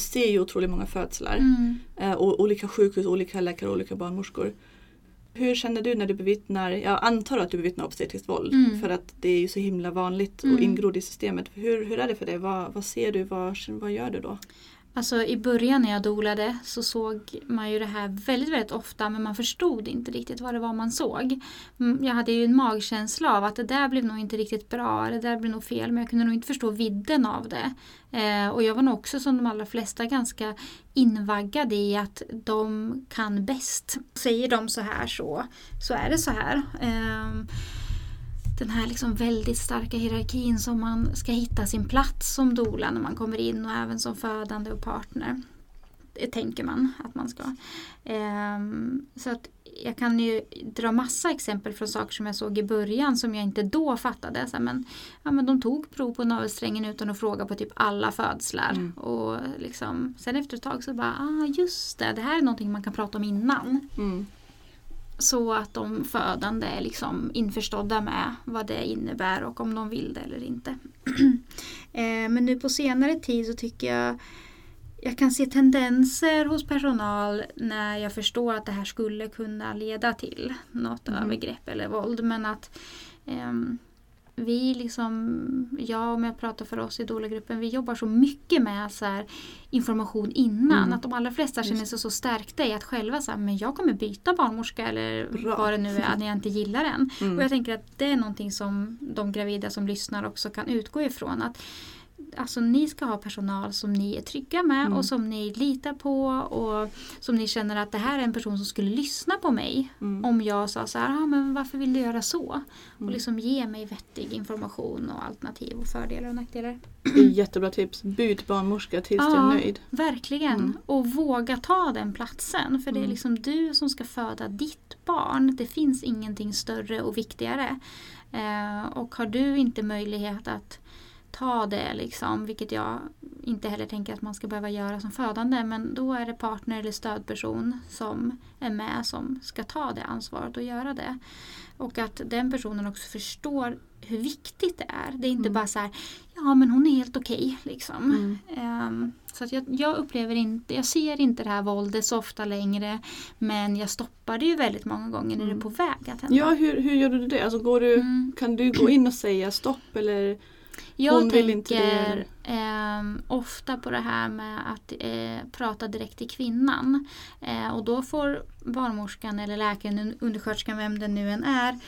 ser ju otroligt många födslar. Mm. Eh, och olika sjukhus, olika läkare, olika barnmorskor. Hur känner du när du bevittnar, jag antar att du bevittnar obstetriskt våld Mm. för att det är ju så himla vanligt och Mm. ingrodd i systemet. Hur, hur är det för dig? Vad, vad ser du? Vad, vad gör du då? Alltså i början när jag dolade så såg man ju det här väldigt, väldigt ofta men man förstod inte riktigt vad det var man såg. Mm, jag hade ju en magkänsla av att det där blev nog inte riktigt bra, det där blev nog fel men jag kunde nog inte förstå vidden av det. Eh, och jag var nog också som de allra flesta ganska invaggad i att de kan bäst. Säger de så här så, så är det så här. Eh, den här liksom väldigt starka hierarkin som man ska hitta sin plats som doula när man kommer in och även som födande och partner. Det tänker man att man ska. Ehm, så att jag kan ju dra massa exempel från saker som jag såg i början som jag inte då fattade. Så men, ja, men de tog prov på navelsträngen utan att fråga på typ alla födslar. Mm. Och liksom, sen efter ett tag så bara, ah just det, det här är någonting man kan prata om innan. Mm. Så att de födande är liksom införstådda med vad det innebär och om de vill det eller inte. Eh, Men nu på senare tid så tycker jag jag kan se tendenser hos personal när jag förstår att det här skulle kunna leda till något Mhm. övergrepp eller våld. Men att ehm, vi liksom, jag om jag pratar för oss i doula-gruppen, vi jobbar så mycket med så här, information innan. Mm. Att de allra flesta känner sig så stärkta i att själva säga men jag kommer byta barnmorska eller Bra. vad det nu är när jag inte gillar den. Mm. Och jag tänker att det är någonting som de gravida som lyssnar också kan utgå ifrån. Att Alltså ni ska ha personal som ni är trygga med Mm. och som ni litar på och som ni känner att det här är en person som skulle lyssna på mig Mm. om jag sa så här, ah, men varför vill du göra så? Och Mm. liksom ge mig vettig information och alternativ och fördelar och nackdelar. Jättebra tips. Byt barnmorska tills du är nöjd. Verkligen. Mm. Och våga ta den platsen. För det är Mm. liksom du som ska föda ditt barn. Det finns ingenting större och viktigare. Eh, och har du inte möjlighet att ta det, liksom, vilket jag inte heller tänker att man ska behöva göra som födande, men då är det partner eller stödperson som är med som ska ta det ansvaret och göra det. Och att den personen också förstår hur viktigt det är. Det är inte Mm. bara så här, ja men hon är helt okej. liksom. Mm. Ehm, så att jag, jag upplever inte, jag ser inte det här våldet så ofta längre. Men jag stoppar det ju väldigt många gånger när det är Mm. på väg att hända. Ja, hur, hur gör du det? Alltså, går du, Mm. Kan du gå in och säga stopp eller? Jag tänker ehm, ofta på det här med att eh, prata direkt till kvinnan. Eh, och då får barnmorskan eller läkaren, undersköterskan, vem det nu än är.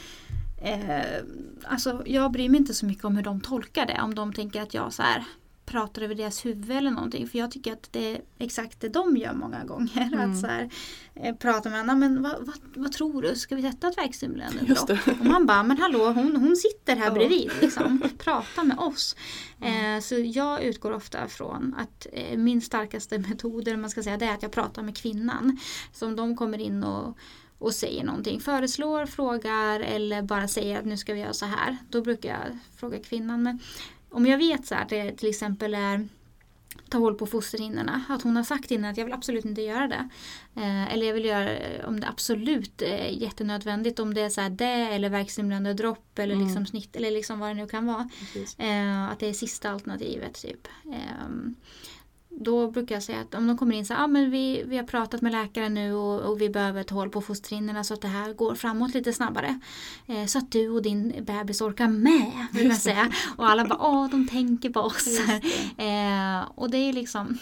Eh, alltså jag bryr mig inte så mycket om hur de tolkar det. Om de tänker att jag så här pratar över deras huvud eller någonting. För jag tycker att det är exakt det de gör många gånger. Mm. Att så här, eh, prata med henne, men vad, vad, vad tror du, ska vi sätta ett dropp? det. Och man bara, men hallå hon, hon sitter här Ja. bredvid. Liksom. Prata med oss. Eh, så jag utgår ofta från att eh, min starkaste metod, eller man ska säga, det är att jag pratar med kvinnan. Så om de kommer in och och säger någonting, föreslår, frågar eller bara säger att nu ska vi göra så här. Då brukar jag fråga kvinnan. Men om jag vet så här, att det till exempel är ta håll på fosterhinnorna. Att hon har sagt innan att jag vill absolut inte göra det. Eh, eller jag vill göra eh, om det absolut är jättenödvändigt. Om det är så här det eller verkstimulerande dropp eller Mm. liksom snitt eller liksom vad det nu kan vara. Eh, att det är sista alternativet typ. Ehm, då brukar jag säga att om de kommer in så här, ah, men vi, vi har pratat med läkaren nu och, och vi behöver ta håll på fosterhinnorna så att det här går framåt lite snabbare. Eh, så att du och din bebis orkar med. Vill jag säga. Och alla bara, åh de tänker på oss. Eh, och det är liksom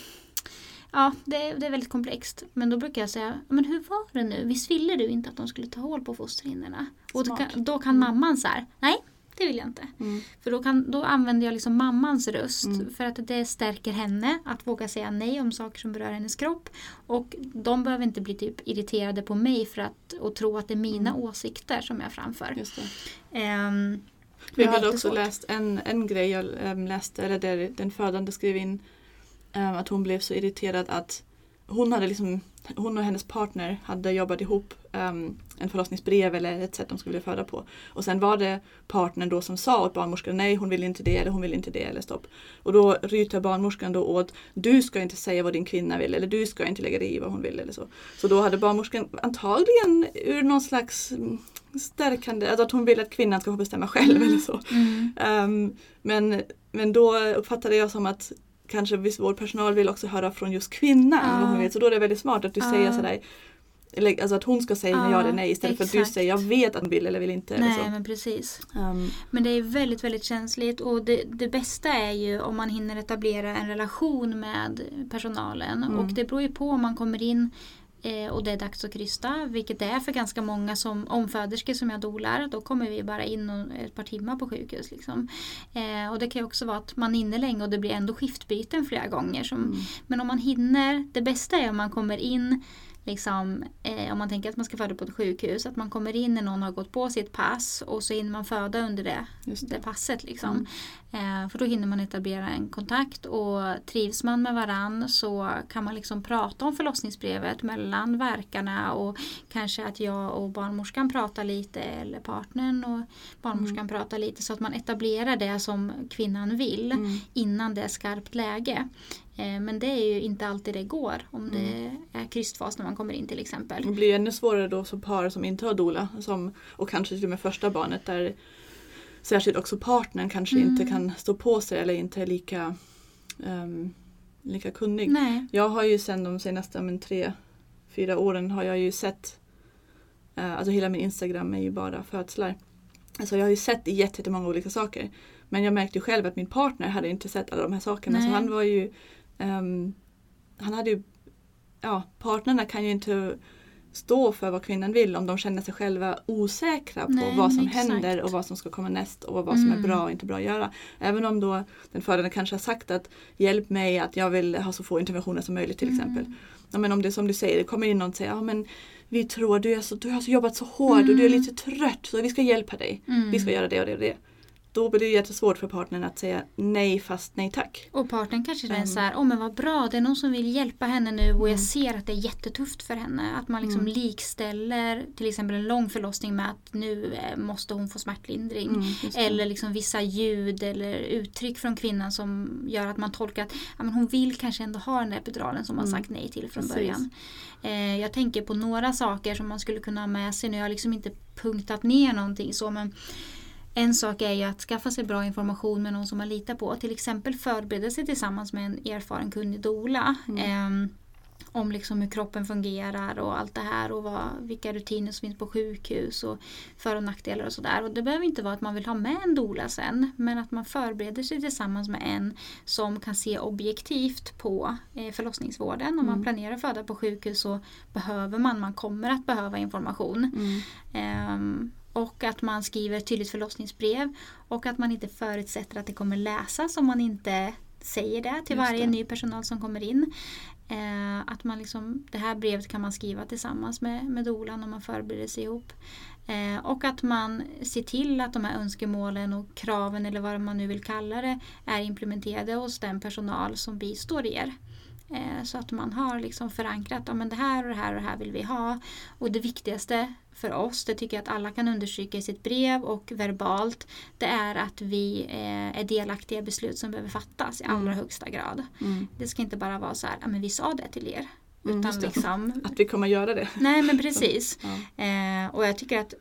Ja, det, det är väldigt komplext. Men då brukar jag säga, men hur var det nu? Visst ville du inte att de skulle ta hål på fosterhinnorna? Och då kan, då kan mamman så här, nej det vill jag inte. Mm. För då, kan, då använder jag liksom mammans röst Mm. för att det stärker henne att våga säga nej om saker som berör hennes kropp. Och de behöver inte bli typ irriterade på mig för att och tro att det är mina Mm. åsikter som jag framför. Just det. Ehm, jag hade också jättesvårt. läst en, en grej jag äm, läste, eller där den födande skrev in äm, att hon blev så irriterad att hon hade liksom hon och hennes partner hade jobbat ihop äm, en förlossningsbrev eller ett sätt de skulle föda på. Och sen var det partnern då som sa åt barnmorskan nej hon vill inte det eller hon vill inte det eller stopp. Och då ryter barnmorskan då åt du ska inte säga vad din kvinna vill eller du ska inte lägga dig i vad hon vill eller så. Så då hade barnmorskan antagligen ur någon slags mm, stärkande, alltså att hon vill att kvinnan ska få bestämma själv eller så. mm, Ehm, men, men då uppfattade jag som att kanske viss vårdpersonal vill också höra från just kvinnan. Hon vet. Så då är det väldigt smart att du Ja. säger sådär eller, alltså att hon ska säga Ja, ja eller nej istället för att du exakt. säger jag vet att hon vill eller vill inte. Eller Nej så. men precis. Um, Men det är väldigt, väldigt känsligt och det, det bästa är ju om man hinner etablera en relation med personalen. Mm. Och det beror ju på om man kommer in eh, och det är dags att krysta, vilket det är för ganska många som omföderskor som jag dolar. Då kommer vi bara in ett par timmar på sjukhus. Liksom. Eh, och det kan ju också vara att man är inne länge och det blir ändå skiftbyten flera gånger. Som, mm. Men om man hinner, det bästa är om man kommer in Liksom, eh, om man tänker att man ska föda på ett sjukhus, att man kommer in när någon har gått på sitt pass och så hinner man föda under det, det det. passet. Liksom. Eh, för då hinner man etablera en kontakt och trivs man med varann så kan man liksom prata om förlossningsbrevet mellan verkarna och kanske att jag och barnmorskan pratar lite eller partnern och barnmorskan pratar lite så att man etablerar det som kvinnan vill Mm. innan det är skarpt läge. Eh, men det är ju inte alltid det går om det är krystfas när man kommer in till exempel. Det blir ännu svårare då som par som inte har doula som, och kanske till och med första barnet där särskilt också partnern kanske Mm. inte kan stå på sig eller inte är lika, ehm, lika kunnig. Nej. Jag har ju sen de senaste men, tre, fyra åren har jag ju sett eh, Alltså hela min Instagram är ju bara födslar. Alltså jag har ju sett jätte- jättemånga olika saker. Men jag märkte ju själv att min partner hade inte sett alla de här sakerna. Nej. Så han var ju ehm, Han hade ju Ja, partnerna kan ju inte stå för vad kvinnan vill om de känner sig själva osäkra på Nej, vad som exakt. händer och vad som ska komma näst och vad som är Mm. bra och inte bra att göra. Även om då den födande kanske har sagt att hjälp mig att jag vill ha så få interventioner som möjligt till Mm. exempel. Ja, men om det är som du säger, det kommer in någon och säger ja, men vi tror du, är så, du har så jobbat så hårt och du är Mm. lite trött så vi ska hjälpa dig. Mm. Vi ska göra det och det och det. Då blir det jättesvårt för partnern att säga nej fast nej tack. Och partnern kanske Mm. så här, åh men vad bra, det är någon som vill hjälpa henne nu och Mm. jag ser att det är jättetufft för henne. Att man liksom Mm. likställer till exempel en lång förlossning med att nu eh, måste hon få smärtlindring. Mm. Eller liksom vissa ljud eller uttryck från kvinnan som gör att man tolkar att ja, men hon vill kanske ändå ha den där epiduralen som man Mm. sagt nej till från Precis. början. Eh, jag tänker på några saker som man skulle kunna ha med sig nu. Jag har liksom inte punktat ner någonting så men en sak är ju att skaffa sig bra information med någon som man litar på. Till exempel förbereda sig tillsammans med en erfaren kunnig doula. Mm. Ehm, om liksom hur kroppen fungerar och allt det här och vad, vilka rutiner som finns på sjukhus och för och nackdelar och sådär. Och det behöver inte vara att man vill ha med en doula sen men att man förbereder sig tillsammans med en som kan se objektivt på eh, förlossningsvården. Om man Mm. planerar att föda på sjukhus så behöver man, man kommer att behöva information. Mm. Ehm, och att man skriver ett tydligt förlossningsbrev och att man inte förutsätter att det kommer läsas om man inte säger det till Just varje det. ny personal som kommer in. Eh, att man liksom, det här brevet kan man skriva tillsammans med, med dolan om man förbereder sig ihop. Eh, och att man ser till att de här önskemålen och kraven eller vad man nu vill kalla det är implementerade hos den personal som bistår er. Eh, så att man har liksom förankrat att ja, det här och det här och det här vill vi ha. Och det viktigaste för oss, det tycker jag att alla kan understryka i sitt brev och verbalt, det är att vi eh, är delaktiga i beslut som behöver fattas i allra Mm. högsta grad. Mm. Det ska inte bara vara så här, ja men vi sa det till er. Mm, Utan det. liksom, Att vi kommer göra det. nej men precis. Ja. Eh, och jag tycker att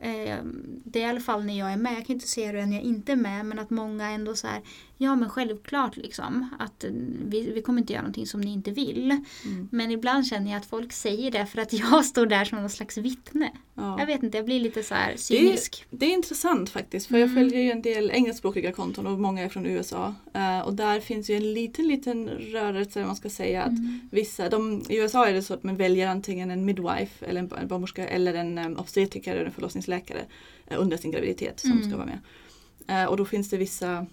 eh, det är i alla fall när jag är med, jag kan inte se det när jag inte är med, men att många ändå så här, ja men självklart liksom, att eh, vi, vi kommer inte göra någonting som ni inte vill. Mm. Men ibland känner jag att folk säger det för att jag står där som någon slags vittne. Ja. Jag vet inte, jag blir lite så här cynisk. Det är intressant faktiskt för jag Mm. följer ju en del engelskspråkiga konton och många är från USA. Eh, och där finns ju en liten liten rörelse man ska säga att Mm. vissa, de, i USA är det så att man väljer antingen en midwife eller en barnmorska eller en um, obstetriker eller en förlossningsläkare eh, under sin graviditet som Mm. ska vara med. Eh, och då finns det vissa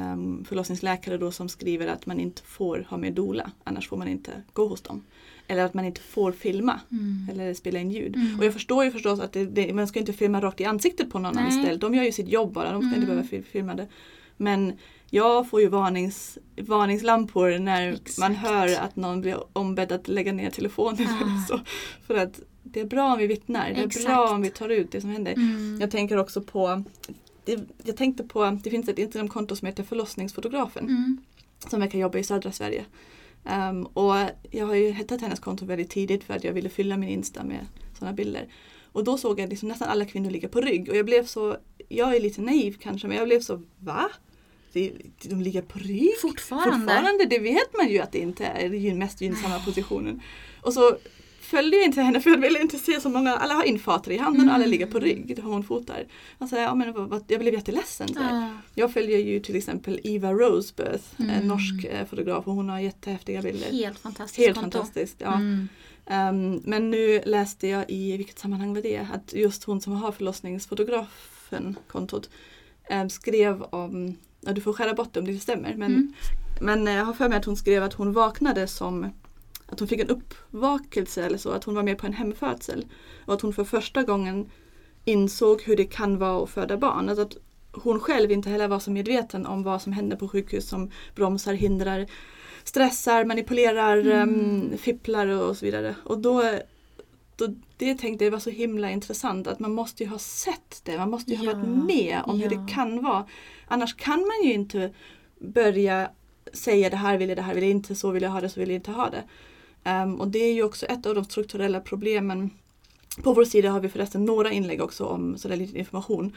um, förlossningsläkare då som skriver att man inte får ha med doula annars får man inte gå hos dem. Eller att man inte får filma Mm. eller spela in ljud. Mm. Och jag förstår ju förstås att det, det, man ska inte filma rakt i ansiktet på någon Nej. anställd. De gör ju sitt jobb bara, de ska inte Mm. behöva fil- filma det. Men jag får ju varnings, varningslampor när Exakt. man hör att någon blir ombedd att lägga ner telefonen. Ah. Eller så. För att det är bra om vi vittnar, det är Exakt. bra om vi tar ut det som händer. Mm. Jag tänker också på det, jag tänkte på, det finns ett Instagramkonto som heter Förlossningsfotografen Mm. som verkar jobba i södra Sverige. Ehm, och jag har ju hittat hennes konto väldigt tidigt för att jag ville fylla min Insta med sådana bilder. Och då såg jag liksom nästan alla kvinnor ligga på rygg och jag blev så, jag är lite naiv kanske men jag blev så va? det, de ligger på rygg. Fortfarande. Fortfarande, det vet man ju att det inte är den mest gynnsamma positionen. Och så följde jag inte henne för jag ville inte se så många, alla har infater i handen och alla ligger på rygg, honfotar. Alltså, ja, men, jag blev jätteledsen. Så här. Ja. Jag följer ju till exempel Eva Rosebirth, en Mm. norsk eh, fotograf och hon har jättehäftiga bilder. Helt fantastiskt Helt konto. fantastiskt. Ja. Mm. Ehm, men nu läste jag i, vilket sammanhang var det, att just hon som har förlossningsfotografen kontot ehm, skrev om, ja, du får skära bort det om det inte stämmer, men, Mm. men eh, jag har för mig att hon skrev att hon vaknade som att hon fick en uppvakelse eller så, att hon var med på en hemfödsel. Och att hon för första gången insåg hur det kan vara att föda barn. Alltså att hon själv inte heller var så medveten om vad som händer på sjukhus som bromsar, hindrar, stressar, manipulerar, Mm. mm. fipplar och så vidare. Och då, då det tänkte jag var så himla intressant att man måste ju ha sett det, man måste ju ha Ja, varit med om hur ja. det kan vara. Annars kan man ju inte börja säga det här vill jag, det här vill jag inte, så vill jag ha det, så vill jag inte ha det. Ehm, och det är ju också ett av de strukturella problemen. På vår sida har vi förresten några inlägg också om sådär lite information.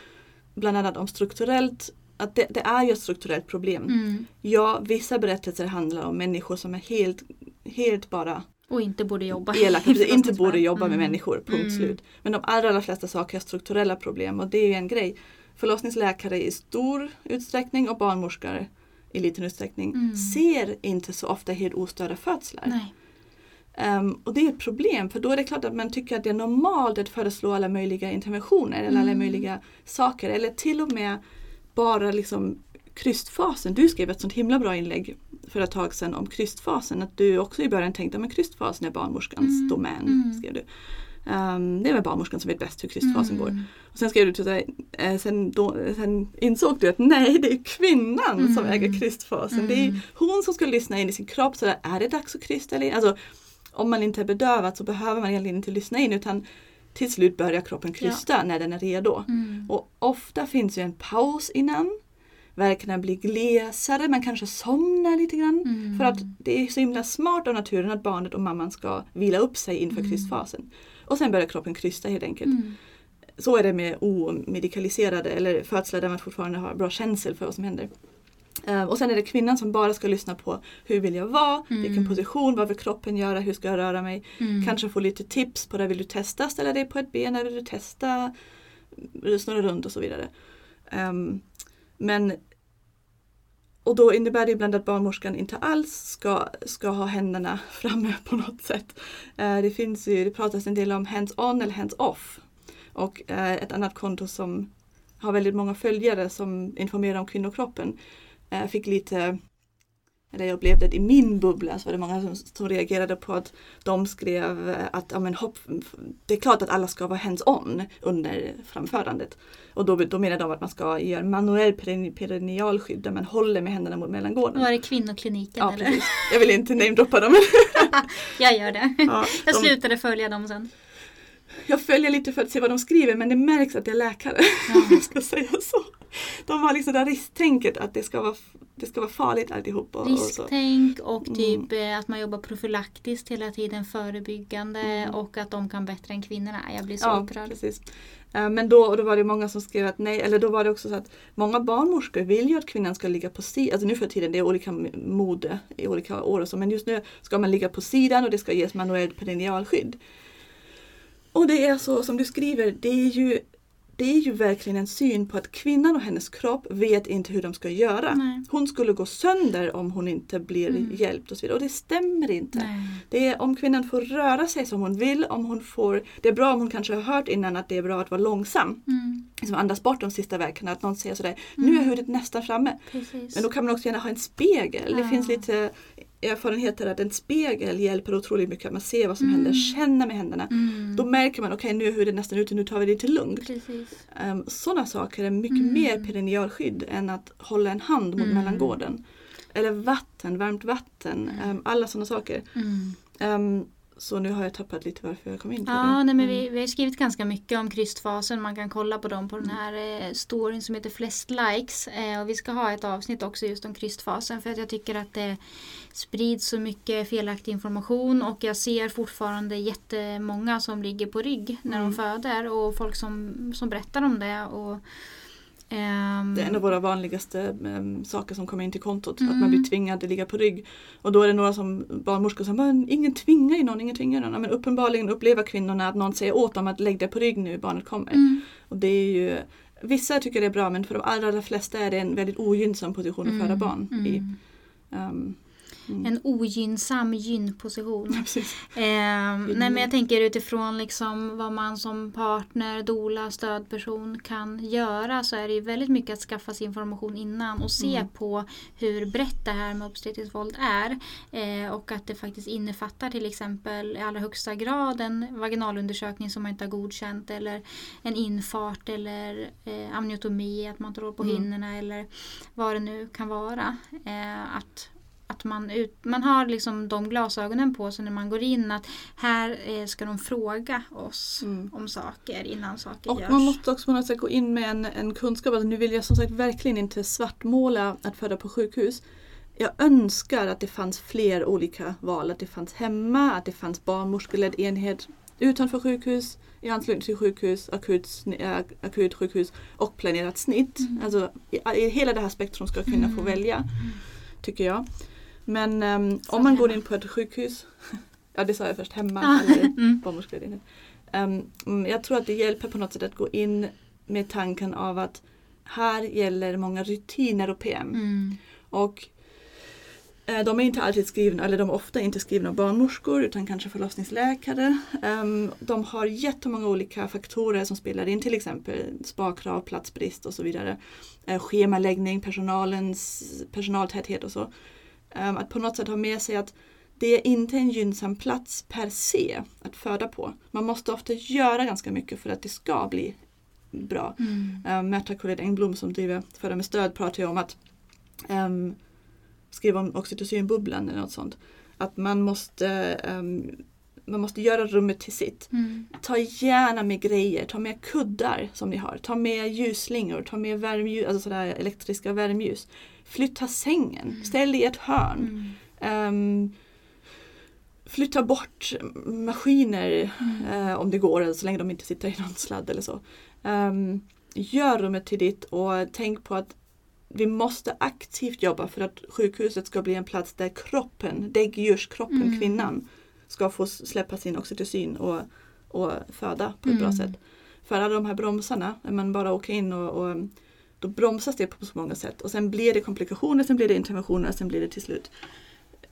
Bland annat om strukturellt, att det, det är ju ett strukturellt problem. Mm. Ja, vissa berättelser handlar om människor som är helt, helt bara Och inte borde jobba. elaka, inte borde jobba med Mm. människor, punkt Mm. slut. Men de allra, allra flesta saker är strukturella problem och det är ju en grej. Förlossningsläkare i stor utsträckning och barnmorskor i liten utsträckning Mm. ser inte så ofta helt ostörda födslar. Nej. Ehm, och det är ett problem för då är det klart att man tycker att det är normalt att föreslå alla möjliga interventioner eller alla Mm. möjliga saker eller till och med bara liksom krystfasen. Du skrev ett sånt himla bra inlägg för ett tag sedan om krystfasen. Att du också i början tänkte att krystfasen är barnmorskans Mm. domän. Mm. Skrev du. Ehm, det är väl barnmorskan som vet bäst hur krystfasen går. Mm. Och sen skrev du till dig, eh, sen, då, sen insåg du att nej det är kvinnan som Mm. äger krystfasen. Det är Mm. hon som ska lyssna in i sin kropp. Så där, är det dags att krysta eller alltså, Om man inte är bedövad så behöver man egentligen inte lyssna in utan till slut börjar kroppen krysta när den är redo. Mm. Och ofta finns ju en paus innan. Verkarna blir glesare, man kanske somnar lite grann. Mm. För att det är så himla smart av naturen att barnet och mamman ska vila upp sig inför Mm. krystfasen. Och sen börjar kroppen krysta helt enkelt. Mm. Så är det med omedikaliserade eller födslar där man fortfarande har bra känsel för vad som händer. Eh, och sen är det kvinnan som bara ska lyssna på hur vill jag vara, Mm. vilken position, vad vill kroppen göra, hur ska jag röra mig. Mm. Kanske få lite tips på det, vill du testa ställa dig på ett ben eller vill du testa snurra runt och så vidare. Ehm, men och då innebär det ibland att barnmorskan inte alls ska, ska ha händerna framme på något sätt. Eh, det finns ju, det pratas en del om hands-on eller hands-off. Och eh, ett annat konto som har väldigt många följare som informerar om kvinnokroppen eh, fick lite eller jag upplevde det i min bubbla så var det många som, reagerade på att de skrev eh, att ja, men hopp, det är klart att alla ska vara hands-on under framförandet. Och då, då menar de att man ska göra manuell perin- perinealskydd där man håller med händerna mot mellangården. Var det kvinnokliniken Ja, eller? precis. Jag vill inte namedroppa dem. Jag gör det. ja, Jag de, slutade följa dem sen. jag följer lite för att se vad de skriver men det märks att jag är läkare. Ja. Om jag ska säga så. De har liksom det här risktänket att det ska vara, det ska vara farligt alltihop. Och, och. Risktänk och Mm. typ eh, att man jobbar profylaktiskt hela tiden, förebyggande Mm. och att de kan bättre än kvinnorna. Jag blir så Ja, upprörd. precis. Eh, Men då, och då var det många som skrev att nej, eller då var det också så att många barnmorskor vill ju att kvinnan ska ligga på sidan, alltså nu för tiden det är olika mode i olika år och så, men just nu ska man ligga på sidan och det ska ges manuellt perinealskydd. Och det är så som du skriver, det är ju det är ju verkligen en syn på att kvinnan och hennes kropp vet inte hur de ska göra. Nej. Hon skulle gå sönder om hon inte blir Mm. hjälpt och så vidare. Och det stämmer inte. Nej. Det är om kvinnan får röra sig som hon vill, om hon får, det är bra om hon kanske har hört innan att det är bra att vara långsam. Mm, Liksom andas bort de sista verkarna, att någon säger sådär, nu är Mm. huvudet nästan framme. precis. Men då kan man också gärna ha en spegel. Det Ja. finns lite erfarenheter att en spegel hjälper otroligt mycket, att man ser vad som Mm. händer, känner med händerna. mm, Då märker man, okej nu är huvudet nästan ute, nu tar vi det lite lugnt. Um, Sådana saker är mycket Mm. mer perinealskydd än att hålla en hand mot Mm. mellangården. Eller vatten, varmt vatten, um, alla sådana saker. Um, så nu har jag tappat lite varför jag kom in på Ja, det. nej, men Mm. vi, vi har skrivit ganska mycket om krystfasen. Man kan kolla på dem på den här eh, storyn som heter Flest likes. Eh, och vi ska ha ett avsnitt också just om krystfasen för att jag tycker att det sprids så mycket felaktig information och jag ser fortfarande jättemånga som ligger på rygg när Mm. de föder och folk som, som berättar om det. Och Det är en av våra vanligaste um, saker som kommer in till kontot. Att Mm. man blir tvingad att ligga på rygg. Och då är det några som barnmorskor som säger "Men ingen tvingar ju någon, ingen tvingar någon. Men uppenbarligen upplever kvinnorna att någon säger åt dem att lägg dig på rygg nu, barnet kommer. mm, Och det är ju Vissa tycker det är bra men för de allra, allra flesta är det en väldigt ogynnsam position att föda barn i. mm. Um, mm. En ogynnsam gynposition. Eh, nej men jag tänker utifrån liksom vad man som partner, dola, stödperson kan göra så är det ju väldigt mycket att skaffa sig information innan och se Mm. på hur brett det här med obstetriskt våld är. Eh, och att det faktiskt innefattar till exempel i allra högsta grad en vaginalundersökning som man inte har godkänt eller en infart eller eh, amniotomi, att man tar hål på Mm. hinnorna eller vad det nu kan vara. Eh, att att man, ut, man har liksom de glasögonen på sig när man går in att här eh, ska de fråga oss Mm. om saker innan saker Och görs. man måste också på något sätt gå in med en, en kunskap. Alltså nu vill jag som sagt verkligen inte svartmåla att föda på sjukhus. Jag önskar att det fanns fler olika val. Att det fanns hemma, att det fanns barnmorskeledd enhet utanför sjukhus, i anslutning till sjukhus, akut, äh, akut sjukhus och planerat snitt. Mm. Alltså i, i hela det här spektrum ska få Mm. välja. Tycker jag. Men Så om man går in på ett sjukhus, ja det sa jag först, hemma eller Mm. Ehm, mm, jag tror att det hjälper på något sätt att gå in med tanken av att här gäller många rutiner och PM. Mm. Och eh, de är inte alltid skrivna, eller de är ofta inte skrivna av barnmorskor utan kanske förlossningsläkare. Ehm, de har jättemånga olika faktorer som spelar in, till exempel sparkrav, platsbrist och så vidare. Eh, schemaläggning, personalens personaltäthet och så. Ehm, att på något sätt ha med sig att det är inte en gynnsam plats per se att föda på. Man måste ofta göra ganska mycket för att det ska bli bra. Mm. Um, Märta Collett Engblom som driver Föda med stöd pratar ju om att um, skriva om oxytocinbubblan eller något sånt. Att man måste, ehm, man måste göra rummet till sitt. Mm. Ta gärna med grejer, ta med kuddar som ni har. Ta med ljusslingor, ta med värmljus, alltså sådär elektriska värmeljus. Flytta sängen, ställ i ett hörn. Mm. Ehm, flytta bort maskiner Mm. eh, om det går, så länge de inte sitter i någon sladd eller så. Ehm, gör rummet till ditt och tänk på att vi måste aktivt jobba för att sjukhuset ska bli en plats där kroppen, däggdjurskroppen, Mm. kvinnan, ska få släppa sin oxytocin och, och föda på ett bra Mm. sätt. För alla de här bromsarna, när man bara åker in och, och då bromsas det på så många sätt och sen blir det komplikationer, sen blir det interventioner, sen blir det till slut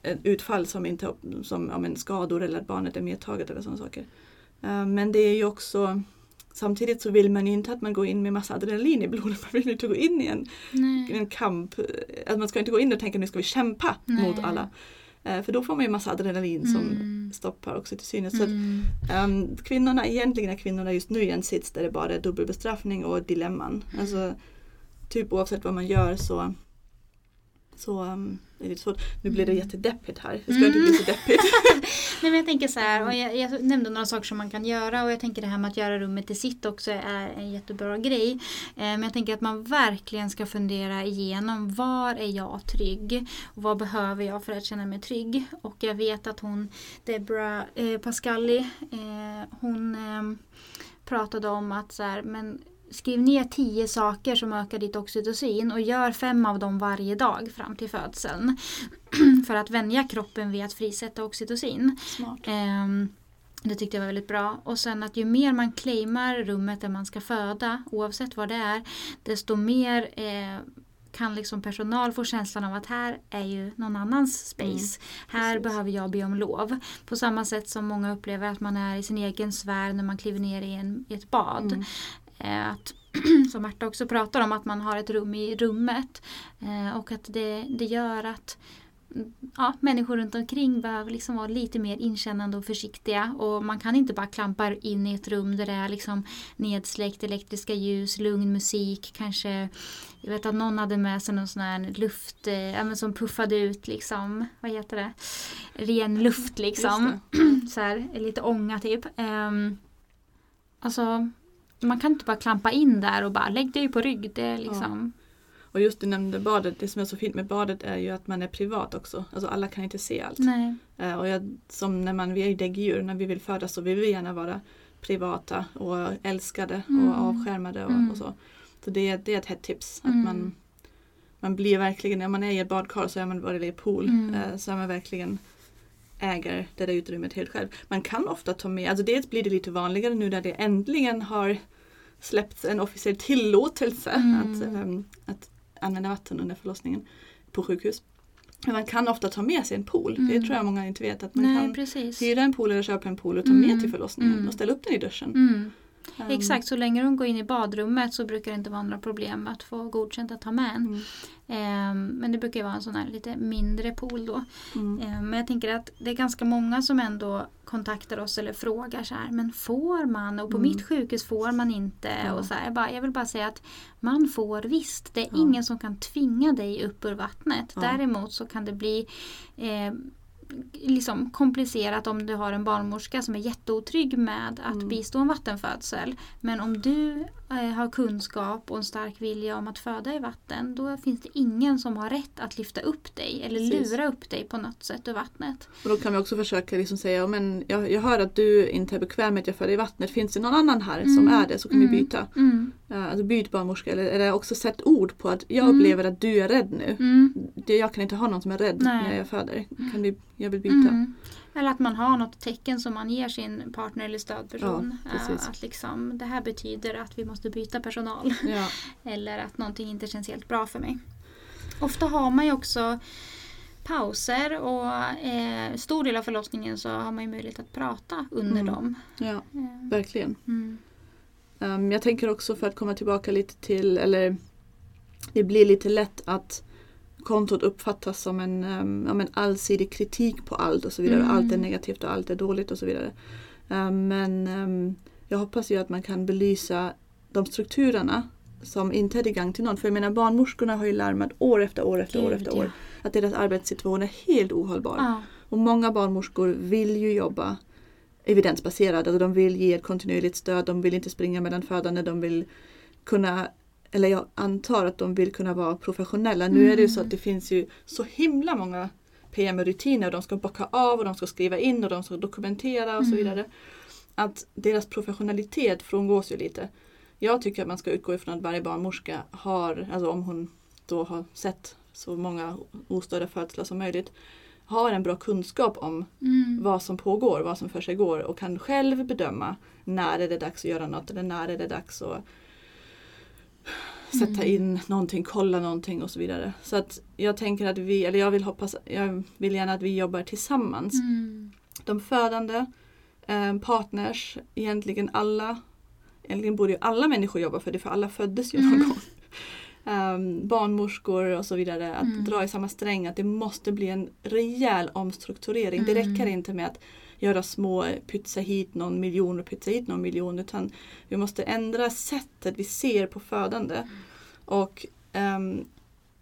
ett utfall som inte som ja, men skador eller att barnet är medtaget eller sådana saker. Eh, Men det är ju också Samtidigt så vill man ju inte att man går in med massa adrenalin i blodet. Man vill inte gå in i en, en kamp. Att man ska inte gå in och tänka nu ska vi kämpa Nej. mot alla. Eh, För då får man ju massa adrenalin som Mm. stoppar oxytocinet. Så att, Mm. ehm, kvinnorna, egentligen är kvinnorna just nu i en sits där det bara är dubbelbestraffning och dilemman. Mm. Alltså, typ oavsett vad man gör så, så um, är det svårt. Nu blir det Mm. jättedeppigt här. Det ska inte bli så deppigt. Nej, men jag tänker så här, och jag, jag nämnde några saker som man kan göra och jag tänker det här med att göra rummet till sitt också är en jättebra grej. Eh, men jag tänker att man verkligen ska fundera igenom var är jag trygg? Och vad behöver jag för att känna mig trygg? Och jag vet att hon, Debra eh, Pascalli, eh, hon eh, pratade om att så här, men Skriv ner tio saker som ökar ditt oxytocin och gör fem av dem varje dag fram till födseln. för att vänja kroppen vid att frisätta oxytocin. Ehm, det tyckte jag var väldigt bra. Och sen att ju mer man claimar rummet där man ska föda, oavsett vad det är, desto mer eh, kan liksom personal få känslan av att här är ju någon annans space. här precis. behöver jag be om lov. På samma sätt som många upplever att man är i sin egen sfär när man kliver ner i, en, i ett bad. Eh, att, som Märta också pratar om, att man har ett rum i rummet. Eh, och att det, det gör att mm, ja, människor runt omkring behöver liksom vara lite mer inkännande och försiktiga. Och man kan inte bara klampa in i ett rum där det är liksom nedsläckt elektriska ljus, lugn musik, kanske jag vet att någon hade med sig någon sån här luft, eh, som puffade ut liksom, vad heter det? Ren luft liksom. Så här, lite ånga typ. Um, alltså, man kan inte bara klampa in där och bara lägg dig på rygg. Det liksom... Och just du nämnde badet, det som är så fint med badet är ju att man är privat också. Alltså alla kan inte se allt. Eh, och jag, som när man, vi är ju däggdjur, när vi vill födas så vill vi gärna vara privata och älskade Mm. och avskärmade och, Mm. och så. Så det, det är ett hett tips. Att Mm. man, man blir verkligen, när man är i ett badkar så är man bara i pool. Mm. eh, Så är man verkligen äger det där utrymmet helt själv. Man kan ofta ta med, alltså dels blir det lite vanligare nu när det äntligen har släppts en officiell tillåtelse Mm. att, ehm, att använda vatten under förlossningen på sjukhus. Men man kan ofta ta med sig en pool. Det Mm. tror jag många inte vet. Att man Nej, kan precis. hyra en pool eller köpa en pool och ta Mm. med till förlossningen Mm. och ställa upp den i duschen. Ehm, Exakt, så länge de går in i badrummet så brukar det inte vara några problem att få godkänt att ta med en. Mm. Ehm, men det brukar ju vara en sån här lite mindre pool då. Mm. Ehm, men jag tänker att det är ganska många som ändå kontaktar oss eller frågar så här, men får man? Och på Mm. mitt sjukhus får man inte. Ja. Och så här, jag, bara, jag vill bara säga att man får visst. Det är Ja. ingen som kan tvinga dig upp ur vattnet. Ja. Däremot så kan det bli eh, liksom komplicerat om du har en barnmorska som är jätteotrygg med att Mm. bistå en vattenfödsel. Men om du har kunskap och en stark vilja om att föda i vatten då finns det ingen som har rätt att lyfta upp dig eller Precis. lura upp dig på något sätt ur vattnet. Och då kan vi också försöka liksom säga, "Ja, men jag, jag hör att du inte är bekväm med att jag föder i vattnet. Finns det någon annan här som Mm. är det så kan Mm. vi byta. Mm. Uh, alltså byt barnmorska. Eller, eller också sätt ord på att jag Mm. upplever att du är rädd nu. Mm. Jag kan inte ha någon som är rädd Nej. när jag föder. Kan vi, jag vill byta. Eller att man har något tecken som man ger sin partner eller stödperson. Ja. Eh, att liksom, det här betyder att vi måste byta personal. Ja. Eller att någonting inte känns helt bra för mig. Ofta har man ju också pauser och eh, stor del av förlossningen så har man ju möjlighet att prata under Mm. dem. ja, Eh, verkligen. mm. Um, jag tänker också för att komma tillbaka lite till, eller det blir lite lätt att kontot uppfattas som en, um, ja, men allsidig kritik på allt och så vidare. Mm. Allt är negativt och allt är dåligt och så vidare. Um, men um, jag hoppas ju att man kan belysa de strukturerna som inte är till gagn till någon. För jag menar barnmorskorna har ju larmat år efter år efter år Gud, efter ja. år att deras arbetssituation är helt ohållbar. Ja. Och många barnmorskor vill ju jobba evidensbaserat. Alltså de vill ge ett kontinuerligt stöd, de vill inte springa mellan födande, de vill kunna eller jag antar att de vill kunna vara professionella. Nu är det ju så Mm. att det finns ju så himla många PM-rutiner och de ska bocka av och de ska skriva in och de ska dokumentera och så Mm. vidare. Att deras professionalitet frångås ju lite. Jag tycker att man ska utgå ifrån att varje barnmorska har, alltså om hon då har sett så många ostörda födslar som möjligt, har en bra kunskap om Mm. vad som pågår, vad som för sig går och kan själv bedöma när är det dags att göra något eller när är det dags att sätta Mm. in någonting, kolla någonting och så vidare. Så att jag tänker att vi, eller jag vill hoppas, jag vill gärna att vi jobbar tillsammans. Mm. De födande, eh, partners, egentligen alla, egentligen borde ju alla människor jobba för det för alla föddes ju någon Mm. gång. Um, barnmorskor och så vidare, att Mm. dra i samma sträng, att det måste bli en rejäl omstrukturering. Det Mm. räcker inte med att göra små pytsa hit någon miljon och pytsa hit någon miljon utan vi måste ändra sättet vi ser på födande. Och ehm,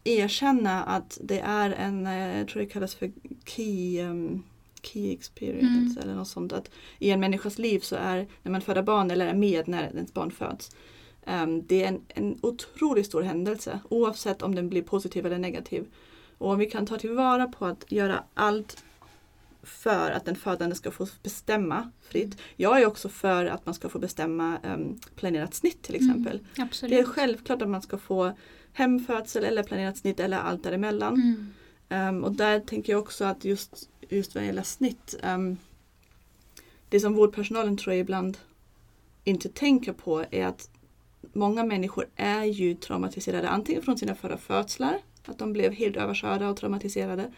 erkänna att det är en, eh, jag tror det kallas för key, ehm, key experience eller något sånt. Att I en människas liv så är när man föder barn eller är med när ens barn föds. ehm, det är en, en otroligt stor händelse oavsett om den blir positiv eller negativ. Och om vi kan ta tillvara på att göra allt för att den födande ska få bestämma fritt. Jag är också för att man ska få bestämma um, planerat snitt till exempel. Mm. Det är självklart att man ska få hemfödsel eller planerat snitt eller allt däremellan. Mm. Um, och där tänker jag också att just, just vad gäller snitt. Um, det som vårdpersonalen tror jag ibland inte tänker på är att många människor är ju traumatiserade antingen från sina förra födslar, att de blev helt överkörda och traumatiserade.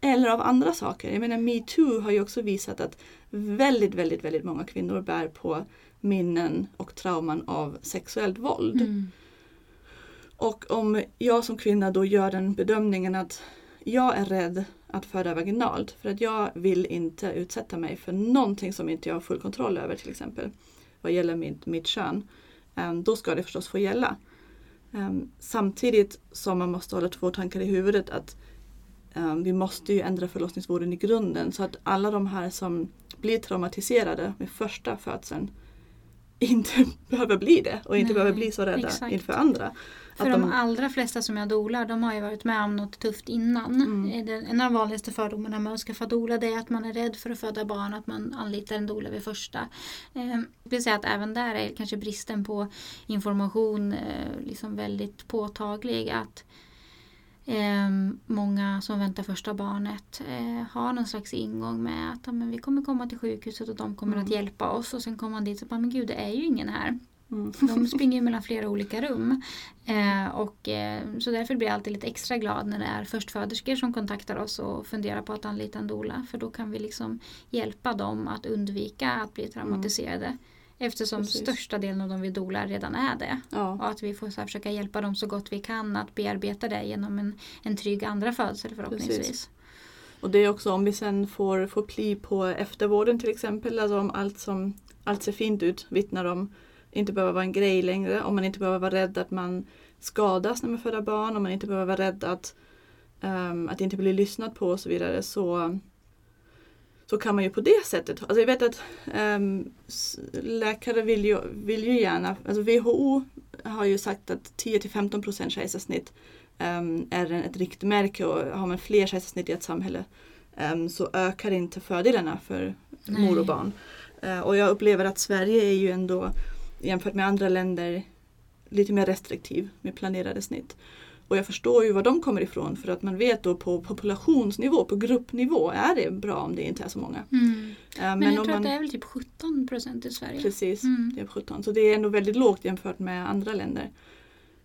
Eller av andra saker. Jag menar metoo har ju också visat att väldigt, väldigt, väldigt många kvinnor bär på minnen och trauman av sexuellt våld. Mm. Och om jag som kvinna då gör den bedömningen att jag är rädd att föda vaginalt för att jag vill inte utsätta mig för någonting som inte jag har full kontroll över till exempel vad gäller mitt, mitt kön. em, Då ska det förstås få gälla. Em, Samtidigt som man måste hålla två tankar i huvudet att vi måste ju ändra förlossningsvården i grunden så att alla de här som blir traumatiserade med första födseln inte behöver bli det och inte Nej, behöver bli så rädda exakt. inför andra. För de, de, allra flesta som jag dolar de har ju varit med om något tufft innan. Mm. En av de vanligaste fördomarna med att skaffa dola det är att man är rädd för att föda barn, att man anlitar en dola vid första. Eh, det vill säga att även där är kanske bristen på information eh, liksom väldigt påtaglig. Att Eh, många som väntar första barnet eh, har någon slags ingång med att ja, men vi kommer komma till sjukhuset och de kommer mm. att hjälpa oss och sen kommer man dit och bara, men gud det är ju ingen här. Mm. De springer mellan flera olika rum. Eh, och, eh, så därför blir jag alltid lite extra glad när det är förstföderskor som kontaktar oss och funderar på att anlita en doula. För då kan vi liksom hjälpa dem att undvika att bli traumatiserade. Mm. Eftersom Precis. största delen av de vi dolar redan är det. Ja. Och att vi får så försöka hjälpa dem så gott vi kan att bearbeta det genom en, en trygg andra födsel förhoppningsvis. Precis. Och det är också om vi sen får, får pli på eftervården till exempel, alltså om allt som allt ser fint ut vittnar om inte behöver vara en grej längre, om man inte behöver vara rädd att man skadas när man föder barn, om man inte behöver vara rädd att, um, att inte bli lyssnad på och så vidare så, så kan man ju på det sättet, alltså jag vet att um, läkare vill ju, vill ju gärna, alltså WHO har ju sagt att 10-15 procent kejsarsnitt um, är ett riktmärke och har man fler kejsarsnitt i ett samhälle um, så ökar inte fördelarna för Nej. mor och barn. Uh, och jag upplever att Sverige är ju ändå jämfört med andra länder lite mer restriktiv med planerade snitt. Och jag förstår ju var de kommer ifrån för att man vet då på populationsnivå, på gruppnivå är det bra om det inte är så många. Mm. Uh, men, men, jag tror man, att det är väl typ 17 procent i Sverige. Precis, mm. det är 17. Så det är ändå väldigt lågt jämfört med andra länder.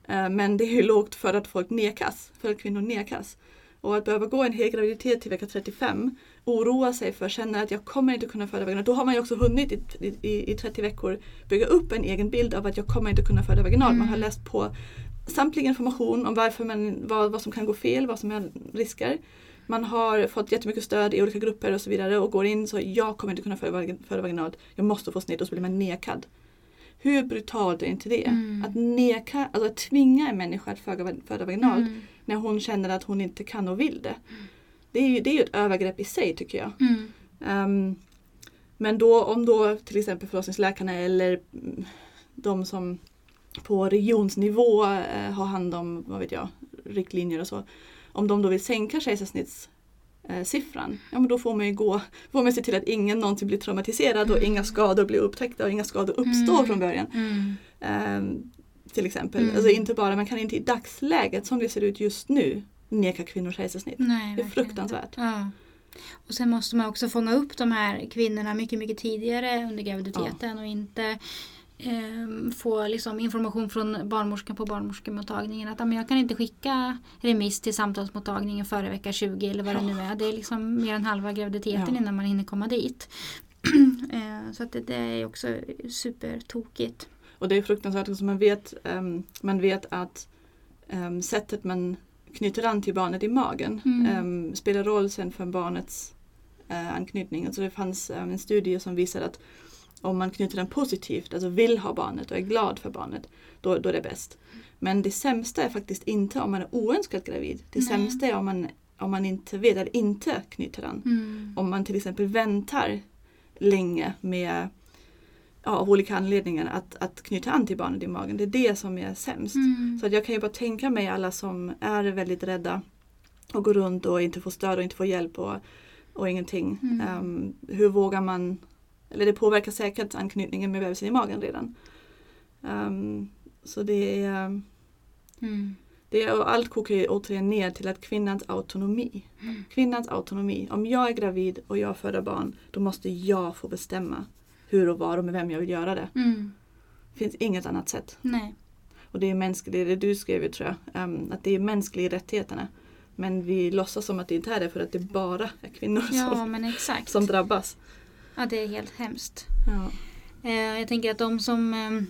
Uh, men det är lågt för att folk nekas, för att kvinnor nekas. Och att behöva gå en hel graviditet till vecka 35, oroa sig för, känna att jag kommer inte kunna föda vaginalt. Då har man ju också hunnit i, i, i 30 veckor bygga upp en egen bild av att jag kommer inte kunna föda vaginalt. Mm. Man har mm. läst på samtlig information om varför man, vad, vad som kan gå fel, vad som är risker. Man har fått jättemycket stöd i olika grupper och så vidare och går in så jag kommer inte kunna föda, vaginalt, jag måste få snitt och så blir man nekad. Hur brutalt är inte det? Mm. Att neka, alltså att tvinga en människa att föda, föda vaginalt mm. när hon känner att hon inte kan och vill det. Det är ju, det är ju ett övergrepp i sig tycker jag. Um, men då om då till exempel förlossningsläkarna eller de som på regionsnivå eh, har hand om vad vet jag, riktlinjer och så. Om de då vill sänka kejsarsnitts eh, siffran, ja men då får man ju gå, får man se till att ingen någonsin blir traumatiserad och inga skador blir upptäckta och inga skador uppstår mm. från början. Mm. Eh, till exempel. Mm. Alltså inte bara, man kan inte i dagsläget som det ser ut just nu neka kvinnor kejsarsnitt. det är fruktansvärt. Ja. Och sen måste man också fånga upp de här kvinnorna mycket, mycket tidigare under graviditeten ja. och inte eh, få liksom information från barnmorskan på barnmorskemottagningen att jag kan inte skicka remiss till samtalsmottagningen före vecka 20 eller vad det nu är. Det är liksom mer än halva graviditeten ja. innan man hinner komma dit. eh, så att det, det, är också supertokigt. Och det är fruktansvärt också. Man vet, um, man vet att um, sättet man knyter an till barnet i magen mm. um, spelar roll sen för barnets uh, anknytning. Alltså det fanns en studie som visade att om man knyter den positivt, alltså vill ha barnet och är glad för barnet, då, då är det bäst. Men det sämsta är faktiskt inte om man är oönskat gravid. Det Nej. sämsta är om man, om man inte vet eller inte knyter an. Mm. Om man till exempel väntar länge med ja, av olika anledningar att, att knyta an till barnet i magen. Det är det som är sämst. Mm. Så att jag kan ju bara tänka mig alla som är väldigt rädda och går runt och inte får stöd och inte får hjälp och, och ingenting. Mm. Um, hur vågar man eller det påverkar säkert anknytningen med bebisen i magen redan. Um, så det är, mm. det är allt kokar ju återigen ner till att kvinnans autonomi. Mm. Kvinnans autonomi. Om jag är gravid och jag föder barn då måste jag få bestämma hur och var och med vem jag vill göra det. Mm. Det finns inget annat sätt. Nej. Och det är mänskligt, det du skrev ju tror jag, um, att det är mänskliga rättigheterna. Men vi låtsas som att det inte är det för att det bara är kvinnor ja, som, som drabbas. Ja, det är helt hemskt. Ja. Eh, jag tänker att de som eh,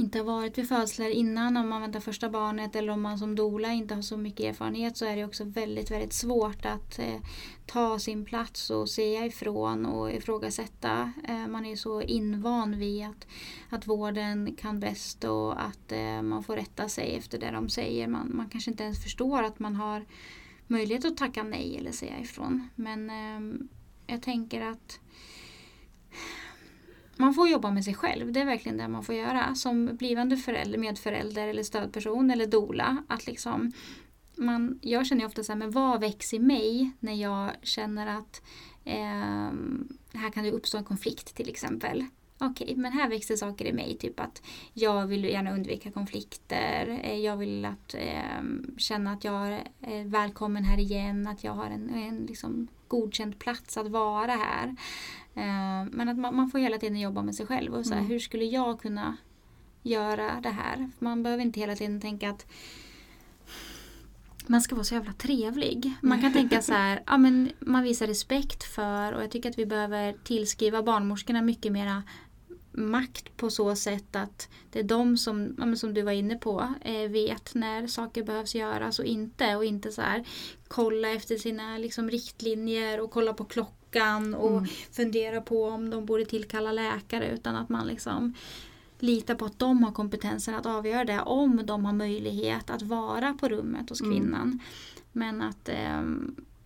inte har varit vid födslar innan, om man väntar första barnet eller om man som dola inte har så mycket erfarenhet så är det också väldigt, väldigt svårt att eh, ta sin plats och säga ifrån och ifrågasätta. man är så invan vid att, att vården kan bäst och att man får rätta sig efter det de säger. Man, man kanske inte ens förstår att man har möjlighet att tacka nej eller säga ifrån. Men jag tänker att man får jobba med sig själv. Det är verkligen det man får göra. Som blivande förälder, medförälder eller stödperson eller dola. Att liksom, man, jag känner ofta så här, men vad väcks i mig när jag känner att eh, här kan det uppstå en konflikt till exempel. Okej, okay, men här växer saker i mig. Typ att jag vill gärna undvika konflikter. Eh, jag vill att, eh, känna att jag är välkommen här igen. Att jag har en, en liksom, godkänd plats att vara här. Eh, men att man, man, får hela tiden jobba med sig själv. Och så här, mm. Hur skulle jag kunna göra det här? Man behöver inte hela tiden tänka att man ska vara så jävla trevlig. Man kan tänka så här, ja, men man visar respekt för och jag tycker att vi behöver tillskriva barnmorskorna mycket mera makt på så sätt att det är de som, ja, som du var inne på, eh, vet när saker behövs göras och inte. Och inte så här kolla efter sina liksom, riktlinjer och kolla på klockan och mm. fundera på om de borde tillkalla läkare utan att man liksom lita på att de har kompetensen att avgöra det om de har möjlighet att vara på rummet hos mm. kvinnan. Mm. Men att, eh,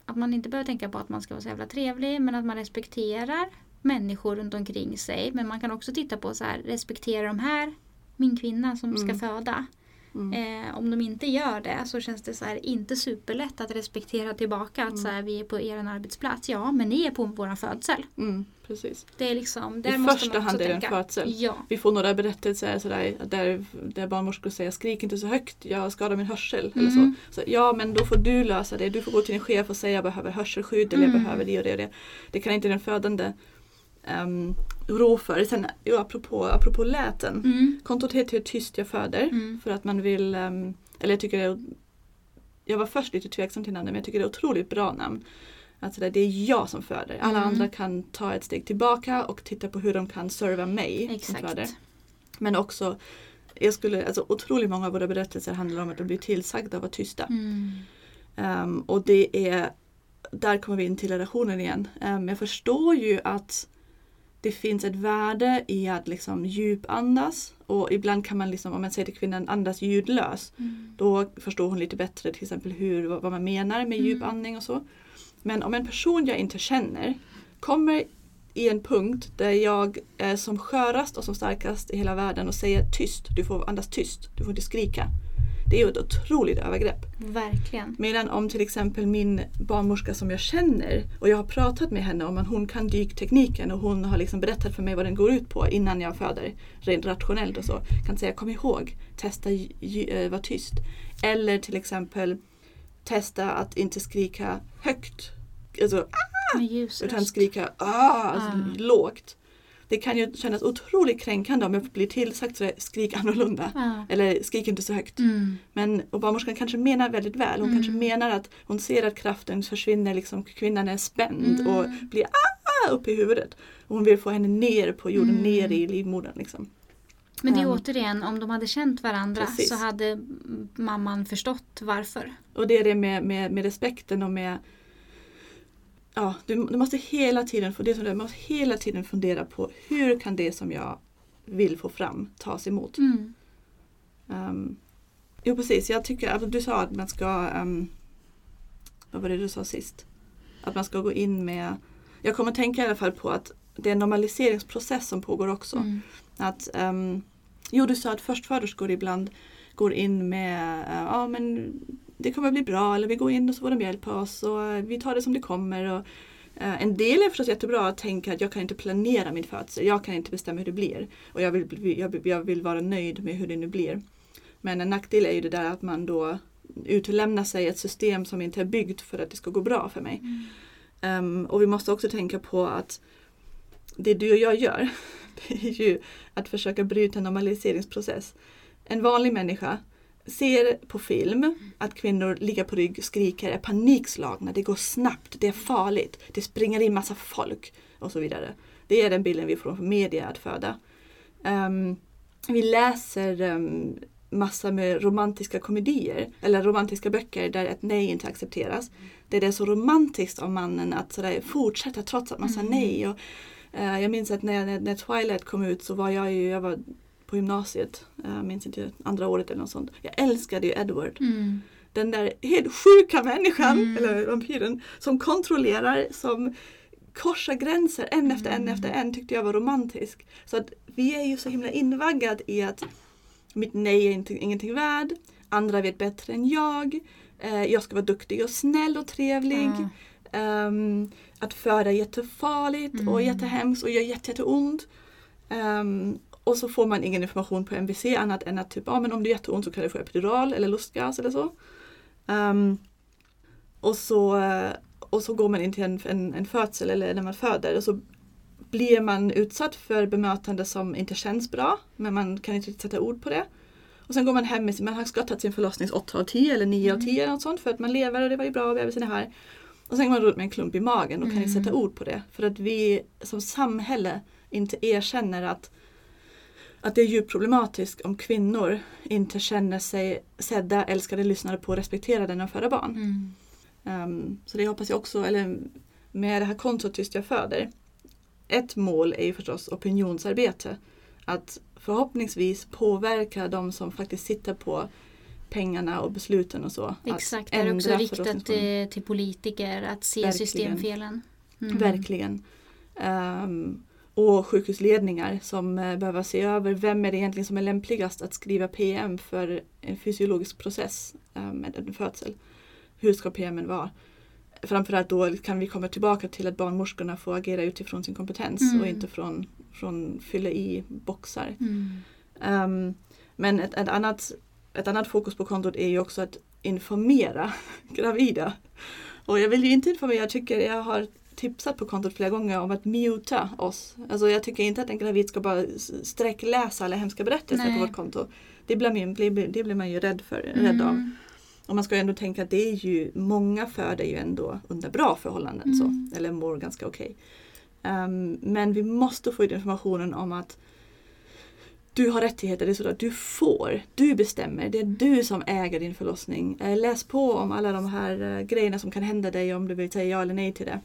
att man inte behöver tänka på att man ska vara så jävla trevlig men att man respekterar människor runt omkring sig. Men man kan också titta på så här, respektera de här min kvinna som mm. ska föda. Mm. Eh, om de inte gör det så känns det så här, inte superlätt att respektera tillbaka att mm. så här, vi är på er arbetsplats. Ja, men ni är på vår födsel. Mm, precis. Det är liksom, där I måste första hand är det en födsel. Ja. Vi får några berättelser sådär, där, där barnmorskor säger skrik inte så högt, jag skadar min hörsel. Eller så. Mm. så. Ja, men då får du lösa det. Du får gå till din chef och säga jag behöver hörselskydd eller jag mm. behöver det och det och det. Det kan inte den födande um, rå för. Sen, jo, apropå, apropå läten. Mm. Kontot heter Tyst jag föder. Mm. För att man vill, um, eller jag tycker det är, jag var först lite tveksam till namnet men jag tycker det är otroligt bra namn. Alltså det är jag som föder. Alla mm. andra kan ta ett steg tillbaka och titta på hur de kan serva mig Exakt. som föder. Men också, jag skulle, alltså otroligt många av våra berättelser handlar om att de blir tillsagda att vara tysta. Um, och det är, där kommer vi in till relationen igen. Um, jag förstår ju att det finns ett värde i att liksom djupandas och ibland kan man liksom, om man säger till kvinnan andas ljudlös, mm. då förstår hon lite bättre till exempel hur, vad man menar med mm. djupandning och så. Men om en person jag inte känner kommer i en punkt där jag är som skörast och som starkast i hela världen och säger tyst, du får andas tyst, du får inte skrika. Det är ju ett otroligt övergrepp. Verkligen. Medan om till exempel min barnmorska som jag känner och jag har pratat med henne om att hon kan dyktekniken och hon har liksom berättat för mig vad den går ut på innan jag föder. Rent rationellt och så. Kan säga kom ihåg, testa äh, vara tyst. Eller till exempel testa att inte skrika högt. Alltså, ah! utan skrika ah, alltså, ah. lågt det kan ju kännas otroligt kränkande om jag blir tillsagt så skrik annorlunda. Ja. Eller skrik inte så högt. Mm. Men och barnmorskan kanske menar väldigt väl. Hon mm. kanske menar att hon ser att kraften försvinner, liksom, kvinnan är spänd mm. och blir ah, upp i huvudet. Och hon vill få henne ner på jorden, mm. ner i livmodern. Liksom. Men det är um, återigen, om de hade känt varandra precis. så hade mamman förstått varför. Och det är det med, med, med respekten och med ja, du, du, måste hela tiden det som du måste hela tiden fundera på hur kan det som jag vill få fram tas emot. Mm. Um, jo precis, jag tycker att du sa att man ska um, Vad var det du sa sist? Att man ska gå in med Jag kommer tänka i alla fall på att det är en normaliseringsprocess som pågår också. Mm. Att, um, jo, du sa att förstföderskor ibland går in med uh, ja, men det kommer bli bra eller vi går in och så får de hjälpa oss och eh, vi tar det som det kommer. Och, uh, en del är förstås jättebra att tänka att jag kan inte planera min födsel, jag kan inte bestämma hur det blir. Och jag vill, jag, jag vill vara nöjd med hur det nu blir. Men en nackdel är ju det där att man då utlämnar sig ett system som inte är byggt för att det ska gå bra för mig. Mm. Um, och vi måste också tänka på att det du och jag gör, det är ju att försöka bryta en normaliseringsprocess. En vanlig människa ser på film att kvinnor ligger på rygg, skriker, är panikslagna, det går snabbt, det är farligt, det springer in massa folk och så vidare. Det är den bilden vi får från media att föda. Um, vi läser um, massa med romantiska komedier eller romantiska böcker där ett nej inte accepteras. Det är så romantiskt av mannen att sådär, fortsätta trots att man sa mm. nej. Och, uh, jag minns att när, när Twilight kom ut så var jag ju, jag var på gymnasiet. Jag minns inte, andra året eller något sånt. Jag älskade ju Edward. Mm. Den där helt sjuka människan, mm. eller vampyren, som kontrollerar, som korsa gränser en efter en Mm. efter en tyckte jag var romantisk. Så att vi är ju så himla invaggad i att mitt nej är inte, ingenting värd, andra vet bättre än jag, eh, jag ska vara duktig och snäll och trevlig. Ja. Ehm, att föda är jättefarligt och Mm. jättehemskt och gör jätte, jätteont. Ehm, och så får man ingen information på MVC annat än att typ, ah, men om det är jätteont så kan du få epidural eller lustgas eller så. Ehm, och, så eh, och så går man in till en, en, en födsel eller när man föder och så blir man utsatt för bemötande som inte känns bra men man kan inte sätta ord på det. Och sen går man hem, med sin- man har skottat sin förlossning 8 av 10 eller 9 av 10 eller något sånt för att man lever och det var ju bra och bebisen är här. Och sen går man runt med en klump i magen och kan inte Mm. sätta ord på det. För att vi som samhälle inte erkänner att, att det är djupt problematiskt om kvinnor inte känner sig sedda, älskade, lyssnade på och respekterade när de föder barn. Mm. Ehm, så det hoppas jag också, eller med det här kontot Tyst jag föder. Ett mål är ju förstås opinionsarbete. Att förhoppningsvis påverka de som faktiskt sitter på pengarna och besluten och så. Exakt, det är också riktat till, till politiker att se Verkligen. systemfelen. Mm. Verkligen. Ehm, och sjukhusledningar som eh, behöver se över vem är det egentligen som är lämpligast att skriva PM för en fysiologisk process eh, med en födsel. Hur ska PMen vara? Framförallt då kan vi komma tillbaka till att barnmorskorna får agera utifrån sin kompetens Mm. och inte från, från fylla i boxar. Mm. Ehm, men ett, ett, annat, ett annat fokus på kontot är ju också att informera gravida. Och jag vill ju inte informera, jag tycker jag har tipsat på kontot flera gånger om att muta oss. Alltså jag tycker inte att en gravid ska bara sträckläsa alla hemska berättelser Nej. på vårt konto. Det blir, man, det blir man ju rädd, för, rädd av. Mm. Och man ska ändå tänka att det är ju, många föder ju ändå under bra förhållanden. Mm. Så, eller mår ganska okej. Ehm, men vi måste få ut informationen om att du har rättigheter, det är så att du får, du bestämmer, det är du som äger din förlossning. Eh, läs på om alla de här eh, grejerna som kan hända dig om du vill säga ja eller nej till det.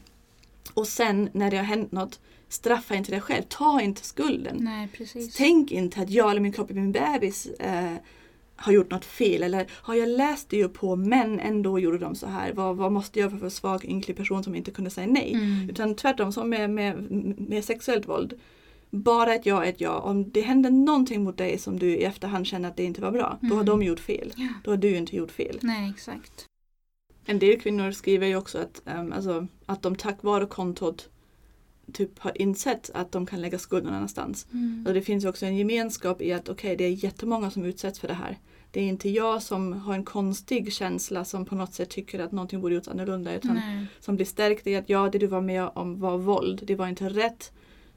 Och sen när det har hänt något, straffa inte dig själv, ta inte skulden. Nej. Tänk inte att jag eller min kropp eller min bebis eh, har gjort något fel eller har jag läst det ju på men ändå gjorde de så här. Vad, vad måste jag vara för svag ynklig person som inte kunde säga nej? Mm. Utan tvärtom som med, med, med sexuellt våld. Bara ett ja är ett ja. Om det händer någonting mot dig som du i efterhand känner att det inte var bra, då har Mm. de gjort fel. Ja. Då har du inte gjort fel. Nej, exakt. En del kvinnor skriver ju också att, ehm, alltså, att de tack vare kontot typ har insett att de kan lägga skulden någon annanstans. Mm. Och det finns också en gemenskap i att okej, det är jättemånga som utsätts för det här. Det är inte jag som har en konstig känsla som på något sätt tycker att någonting borde gjorts annorlunda utan Nej. som blir stärkt i att ja, det du var med om var våld. Det var inte rätt.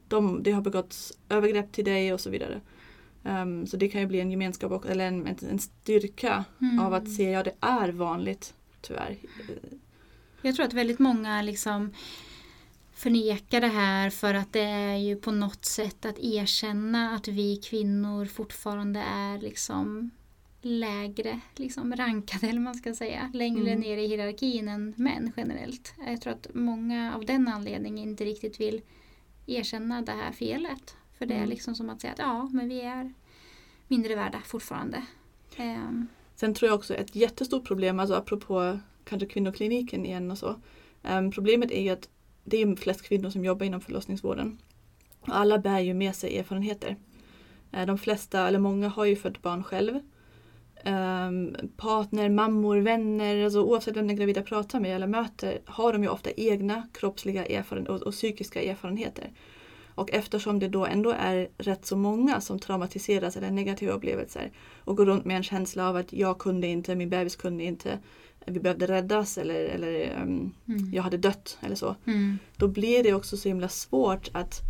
De, det har begåtts övergrepp till dig och så vidare. Ehm, så det kan ju bli en gemenskap och, eller en, en, en styrka Mm. av att se, ja det är vanligt tyvärr. Jag tror att väldigt många liksom förnekar det här för att det är ju på något sätt att erkänna att vi kvinnor fortfarande är liksom lägre liksom rankade eller man ska säga. Längre Mm. ner i hierarkin än män generellt. Jag tror att många av den anledningen inte riktigt vill erkänna det här felet. För det är Mm. liksom som att säga att ja, men vi är mindre värda fortfarande. Ehm, Sen tror jag också ett jättestort problem, alltså apropå kanske kvinnokliniken igen och så. Um, problemet är ju att det är ju flest kvinnor som jobbar inom förlossningsvården. Och alla bär ju med sig erfarenheter. Ehm, de flesta, eller många, har ju fött barn själv. Um, partner, mammor, vänner, alltså oavsett vem den gravida pratar med eller möter har de ju ofta egna kroppsliga erfaren och, och psykiska erfarenheter. Och eftersom det då ändå är rätt så många som traumatiseras eller negativa upplevelser och går runt med en känsla av att jag kunde inte, min bebis kunde inte, vi behövde räddas eller, eller ehm, mm. jag hade dött eller så. Mm. Då blir det också så himla svårt att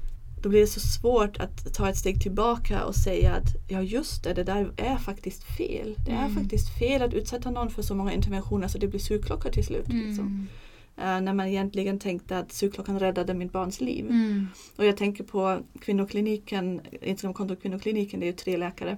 då blir det så svårt att ta ett steg tillbaka och säga att ja just det, det där är faktiskt fel. Det är Mm. faktiskt fel att utsätta någon för så många interventioner så det blir sugklocka till slut. Liksom. Eh, när man egentligen tänkte att sugklockan räddade mitt barns liv. Mm. Och jag tänker på kvinnokliniken, Instagramkontot kvinnokliniken, det är ju tre läkare.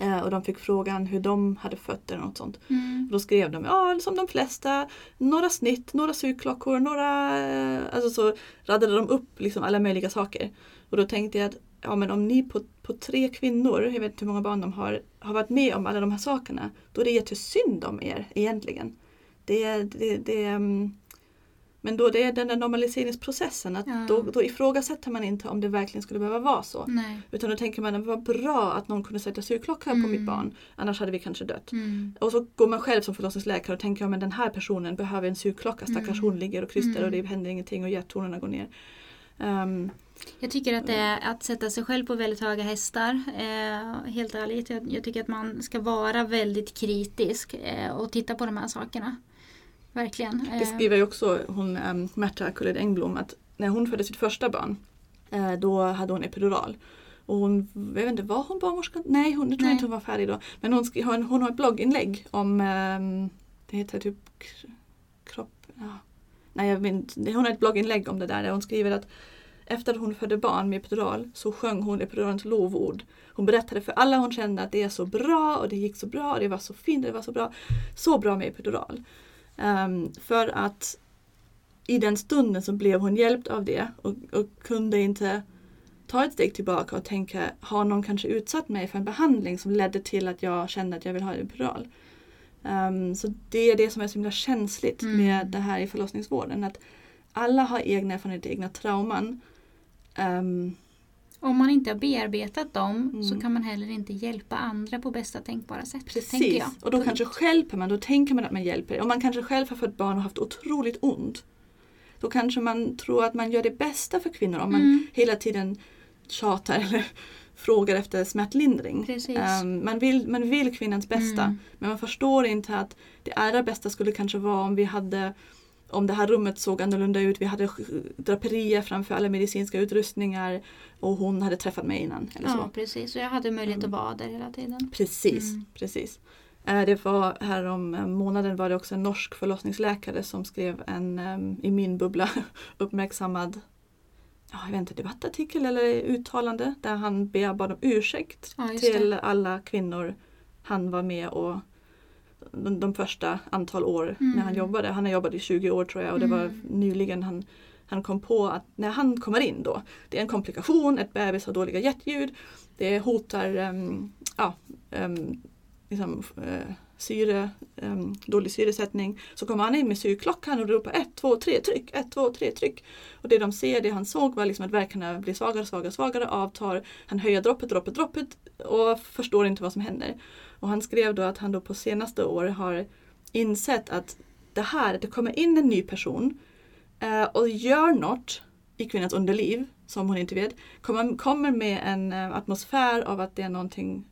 Eh, och de fick frågan hur de hade fött eller något sånt. Mm. Då skrev de, ja som de flesta, några snitt, några sugklockor, några... eh, Alltså så radade de upp liksom alla möjliga saker. Och då tänkte jag att ja, men om ni på, på tre kvinnor, jag vet inte hur många barn de har, har varit med om alla de här sakerna. Då är det jättesynd om er egentligen. Det, det, det, mm, Men då det är den där normaliseringsprocessen, att Ja. då, då ifrågasätter man inte om det verkligen skulle behöva vara så. Nej. Utan då tänker man att det var bra att någon kunde sätta syrklocka på Mm. mitt barn, annars hade vi kanske dött. Mm. Och så går man själv som förlossningsläkare och tänker att den här personen behöver en syrklocka, stackars Mm. hon ligger och krystar och Mm. det händer ingenting och hjärttonerna går ner. Ehm, Jag tycker att det är att sätta sig själv på väldigt höga hästar. Eh, helt ärligt. Jag, jag tycker att man ska vara väldigt kritisk eh, och titta på de här sakerna. Verkligen. Det Eh, skriver ju också hon, um, Märta Kulled Engblom att när hon födde sitt första barn eh, då hade hon epidural. Och hon, jag vet inte, var hon barnmorska? Nej, hon, jag tror Nej. inte hon var färdig då. Men hon, skri, hon, hon har ett blogginlägg om, ehm, det heter typ kropp, ja. Nej, jag vet inte. Hon har ett blogginlägg om det där, där hon skriver att efter att hon födde barn med epidural så sjöng hon epiduralens lovord. Hon berättade för alla hon kände att det är så bra och det gick så bra och det var så fint och det var så bra. Så bra med epidural. Ehm, för att i den stunden så blev hon hjälpt av det och, och kunde inte ta ett steg tillbaka och tänka, har någon kanske utsatt mig för en behandling som ledde till att jag kände att jag vill ha en epidural? Ehm, så det är det som är så himla känsligt Mm. med det här i förlossningsvården. Att alla har egna erfarenheter, egna trauman. Ehm, Om man inte har bearbetat dem Mm. så kan man heller inte hjälpa andra på bästa tänkbara sätt. Precis, och då kanske hjälper man, då tänker man att man hjälper. Om man kanske själv har fått barn och haft otroligt ont. Då kanske man tror att man gör det bästa för kvinnor om man Mm. hela tiden tjatar eller frågar efter smärtlindring. Ehm, man, vill, man vill kvinnans bästa Mm. men man förstår inte att det allra bästa skulle kanske vara om vi hade om det här rummet såg annorlunda ut, vi hade draperier framför alla medicinska utrustningar och hon hade träffat mig innan. Eller så. Ja, precis. Och jag hade möjlighet Mm. att vara där hela tiden. Precis, Mm. precis. Eh, Det var här om eh, månaden var det också en norsk förlossningsläkare som skrev en em, i min bubbla uppmärksammad ja, jag vet inte, debattartikel eller uttalande där han ber- bad om ursäkt Ja, till alla kvinnor han var med och de, de första antal år Mm. när han jobbade. Han har jobbat i 20 år tror jag och det var Mm. nyligen han, han kom på att när han kommer in då, det är en komplikation, ett bebis har dåliga hjärtljud, det hotar um, ja, um, liksom, eh, syre, um, dålig syresättning. Så kommer han in med syrklockan och ropar 1, 2, 3 tryck, 1, 2, 3 tryck. Och det de ser, det han såg var liksom att verkarna blir svagare, svagare, svagare, avtar. Han höjer droppet, droppet, droppet och förstår inte vad som händer. Och han skrev då att han då på senaste år har insett att det här, det kommer in en ny person eh, och gör något i kvinnans underliv som hon inte vet. Kommer, kommer med en eh, atmosfär av att det är någonting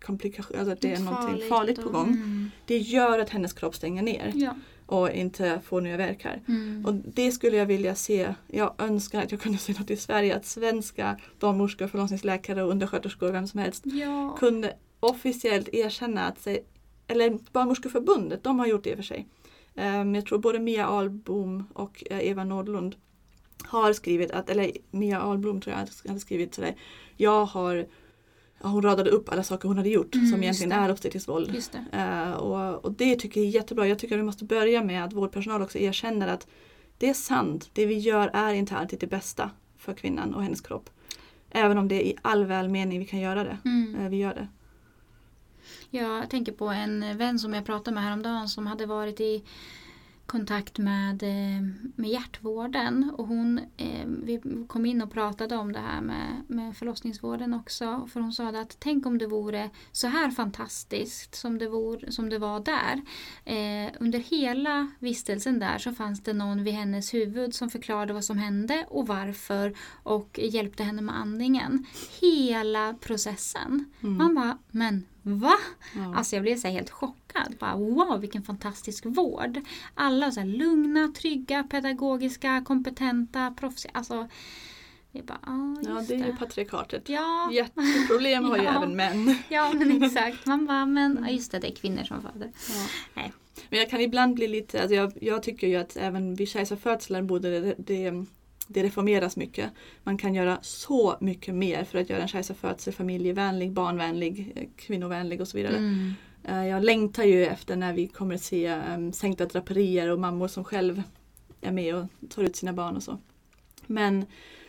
komplikation, alltså att det är någonting farligt på gång. Mm. Det gör att hennes kropp stänger ner Ja. och inte får nya verkar. Mm. Och det skulle jag vilja se. Jag önskar att jag kunde se något i Sverige. Att svenska barnmorskor, förlossningsläkare och undersköterskor, vem som helst, ja. kunde officiellt erkänna att sig, eller Barnmorskeförbundet, de har gjort det i och för sig. Um, jag tror både Mia Ahlbom och eh, Eva Nordlund har skrivit att, eller Mia Ahlblom tror jag hade skrivit sådär. Jag har, hon radade upp alla saker hon hade gjort Mm, som egentligen är obstetriskt våld. Det. Eh, och, och det tycker jag är jättebra. Jag tycker att vi måste börja med att vårdpersonal också erkänner att det är sant, det vi gör är inte alltid det bästa för kvinnan och hennes kropp. Även om det är i all välmening vi kan göra det. Mm. Eh, vi gör det. Jag tänker på en vän som jag pratade med häromdagen som hade varit i kontakt med, eh, med hjärtvården. Och hon, eh, vi kom in och pratade om det här med, med förlossningsvården också. För hon sa att tänk om det vore så här fantastiskt som det, vore, som det var där. Eh, under hela vistelsen där så fanns det någon vid hennes huvud som förklarade vad som hände och varför och hjälpte henne med andningen. Hela processen. Mm. Man bara, men va? Ja. Alltså jag blev så här helt chockad. Bara, wow, vilken fantastisk vård. Alla så lugna, trygga, pedagogiska, kompetenta, proffsiga. Alltså, bara, ah, ja, det är ju patriarkatet. Ja, Jätteproblem har ju Ja. även män. ja, men exakt. Man bara, men ja, just det, det är kvinnor som föder. Ja. Nej. Men jag kan ibland bli lite, alltså jag, jag tycker ju att även vid kejsarfödslar borde det, det, det reformeras mycket. Man kan göra så mycket mer för att göra en kejsarfödsel familjevänlig, barnvänlig, eh, kvinnovänlig och så vidare. Mm. Eh, Jag längtar ju efter när vi kommer se um, sänkta draperier och mammor som själv är med och tar ut sina barn och så. Men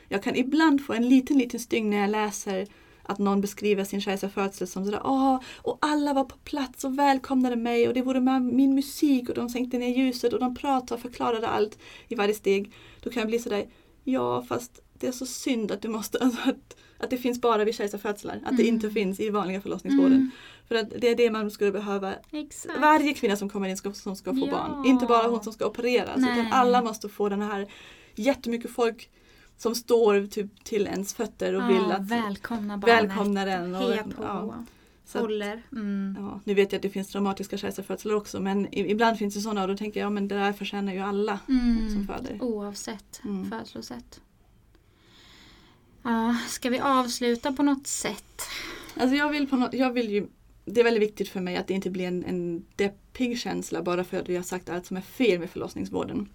jag kan ibland få en liten, liten styng när jag läser att någon beskriver sin kejsarfödsel som sådär Åh, och alla var på plats och välkomnade mig och det vore min musik och de sänkte ner ljuset och de pratade och förklarade allt i varje steg. Då kan jag bli sådär Ja fast det är så synd att du måste, alltså att, att det finns bara vid kejsarfödslar. Att mm. det inte finns i vanliga förlossningsvården. Mm. För att det är det man skulle behöva. Exakt. Varje kvinna som kommer in ska, som ska få ja. barn. Inte bara hon som ska opereras. Nej. Utan alla måste få den här jättemycket folk som står typ till ens fötter och ja, vill att välkomna barnet. Välkomna den. Och, Heja på. Ja. Så Håller. Mm. Ja, nu vet jag att det finns traumatiska kejsarfödslar också men ibland finns det sådana och då tänker jag ja, det där förtjänar ju alla mm. som föder. Oavsett mm. födslosätt. Ja, ska vi avsluta på något sätt? Alltså jag vill, på no jag vill ju, det är väldigt viktigt för mig att det inte blir en, en deppig känsla bara för att vi har sagt allt som är fel med förlossningsvården.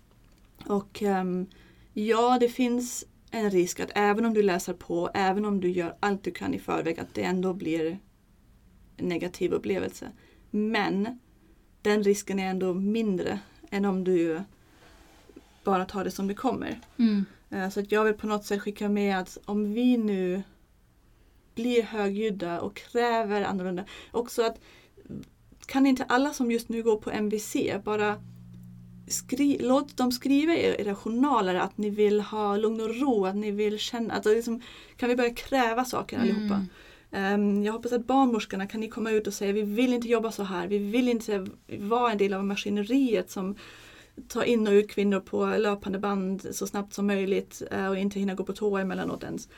Och um, ja, det finns en risk att även om du läser på, även om du gör allt du kan i förväg, att det ändå blir negativ upplevelse. Men den risken är ändå mindre än om du bara tar det som det kommer. Mm. Eh, så att jag vill på något sätt skicka med att om vi nu blir högljudda och kräver annorlunda. Också att kan inte alla som just nu går på MVC bara skri låt dem skriva i era journaler att ni vill ha lugn och ro, att ni vill känna, att liksom, kan vi börja kräva saker mm. allihopa. Um, jag hoppas att barnmorskorna kan ni komma ut och säga vi vill inte jobba så här, vi vill inte vara en del av maskineriet som ta in och ut kvinnor på löpande band så snabbt som möjligt eh, och inte hinna gå på toa emellanåt ens.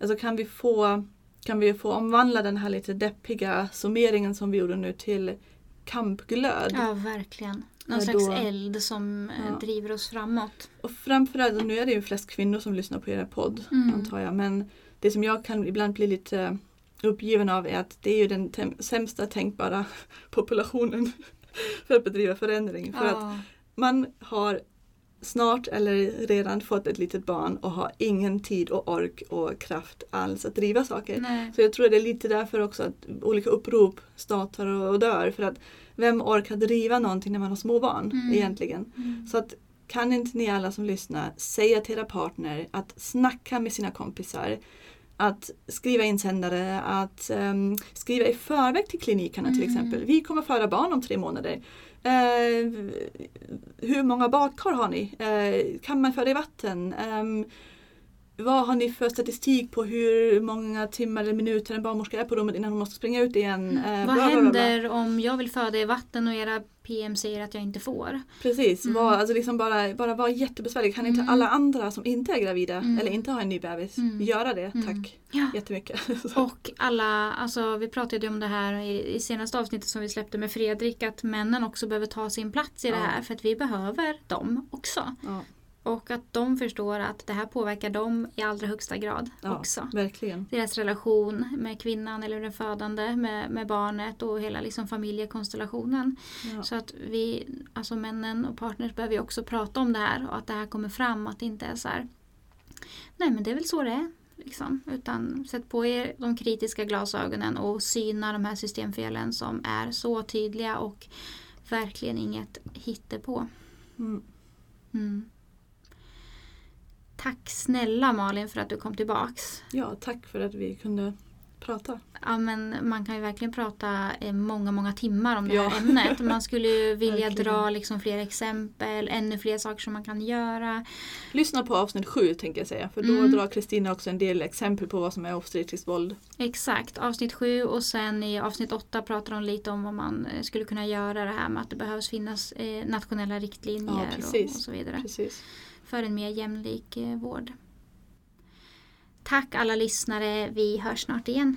Alltså kan vi få kan vi få omvandla den här lite deppiga summeringen som vi gjorde nu till kampglöd. Ja, verkligen. Någon slags då, eld som eh, ja. driver oss framåt. Och framförallt, nu är det ju flest kvinnor som lyssnar på er podd mm. antar jag, men det som jag kan ibland bli lite uppgiven av är att det är ju den sämsta tänkbara populationen för att bedriva förändring. För ja. att man har snart eller redan fått ett litet barn och har ingen tid och ork och kraft alls att driva saker. Nej. Så jag tror det är lite därför också att olika upprop startar och dör. För att vem orkar driva någonting när man har små barn mm. egentligen? Mm. Så att kan inte ni alla som lyssnar säga till era partner att snacka med sina kompisar att skriva insändare, att um, skriva i förväg till klinikerna mm. till exempel. Vi kommer föda barn om tre månader. Eh, hur många badkar har ni? Eh, kan man föra i vatten? Eh, vad har ni för statistik på hur många timmar eller minuter en barnmorska är på rummet innan hon måste springa ut igen? Mm. vad bla, händer bla, bla, om jag vill föda i vatten och era PM säger att jag inte får? Precis, mm. var, alltså liksom bara, bara vara jättebesvärlig. Kan inte mm. alla andra som inte är gravida mm. eller inte har en ny bebis mm. göra det? Mm. Tack ja. jättemycket. och alla, alltså vi pratade om det här i, i senaste avsnittet som vi släppte med Fredrik att männen också behöver ta sin plats i ja. det här för att vi behöver dem också. Ja. Och att de förstår att det här påverkar dem i allra högsta grad ja, också. Verkligen. Deras relation med kvinnan eller den födande, med, med barnet och hela liksom familjekonstellationen. Ja. Så att vi, alltså männen och partners behöver också prata om det här och att det här kommer fram. Att det inte är så här, nej men det är väl så det är. Liksom. Utan sätt på er de kritiska glasögonen och syna de här systemfelen som är så tydliga och verkligen inget hittepå. Mm. Mm. Tack snälla Malin för att du kom tillbaks. Ja, tack för att vi kunde prata. Ja, men man kan ju verkligen prata många, många timmar om det ja. här ämnet. Man skulle ju vilja dra liksom fler exempel, ännu fler saker som man kan göra. Lyssna på avsnitt sju tänker jag säga, för då mm. drar Kristina också en del exempel på vad som är obstetriskt våld. Exakt, avsnitt sju och sen i avsnitt åtta pratar hon lite om vad man eh, skulle kunna göra det här med att det behövs finnas eh, nationella riktlinjer ja, och, och, så vidare. Precis för en mer jämlik eh, vård. Tack alla lyssnare, vi hörs snart igen.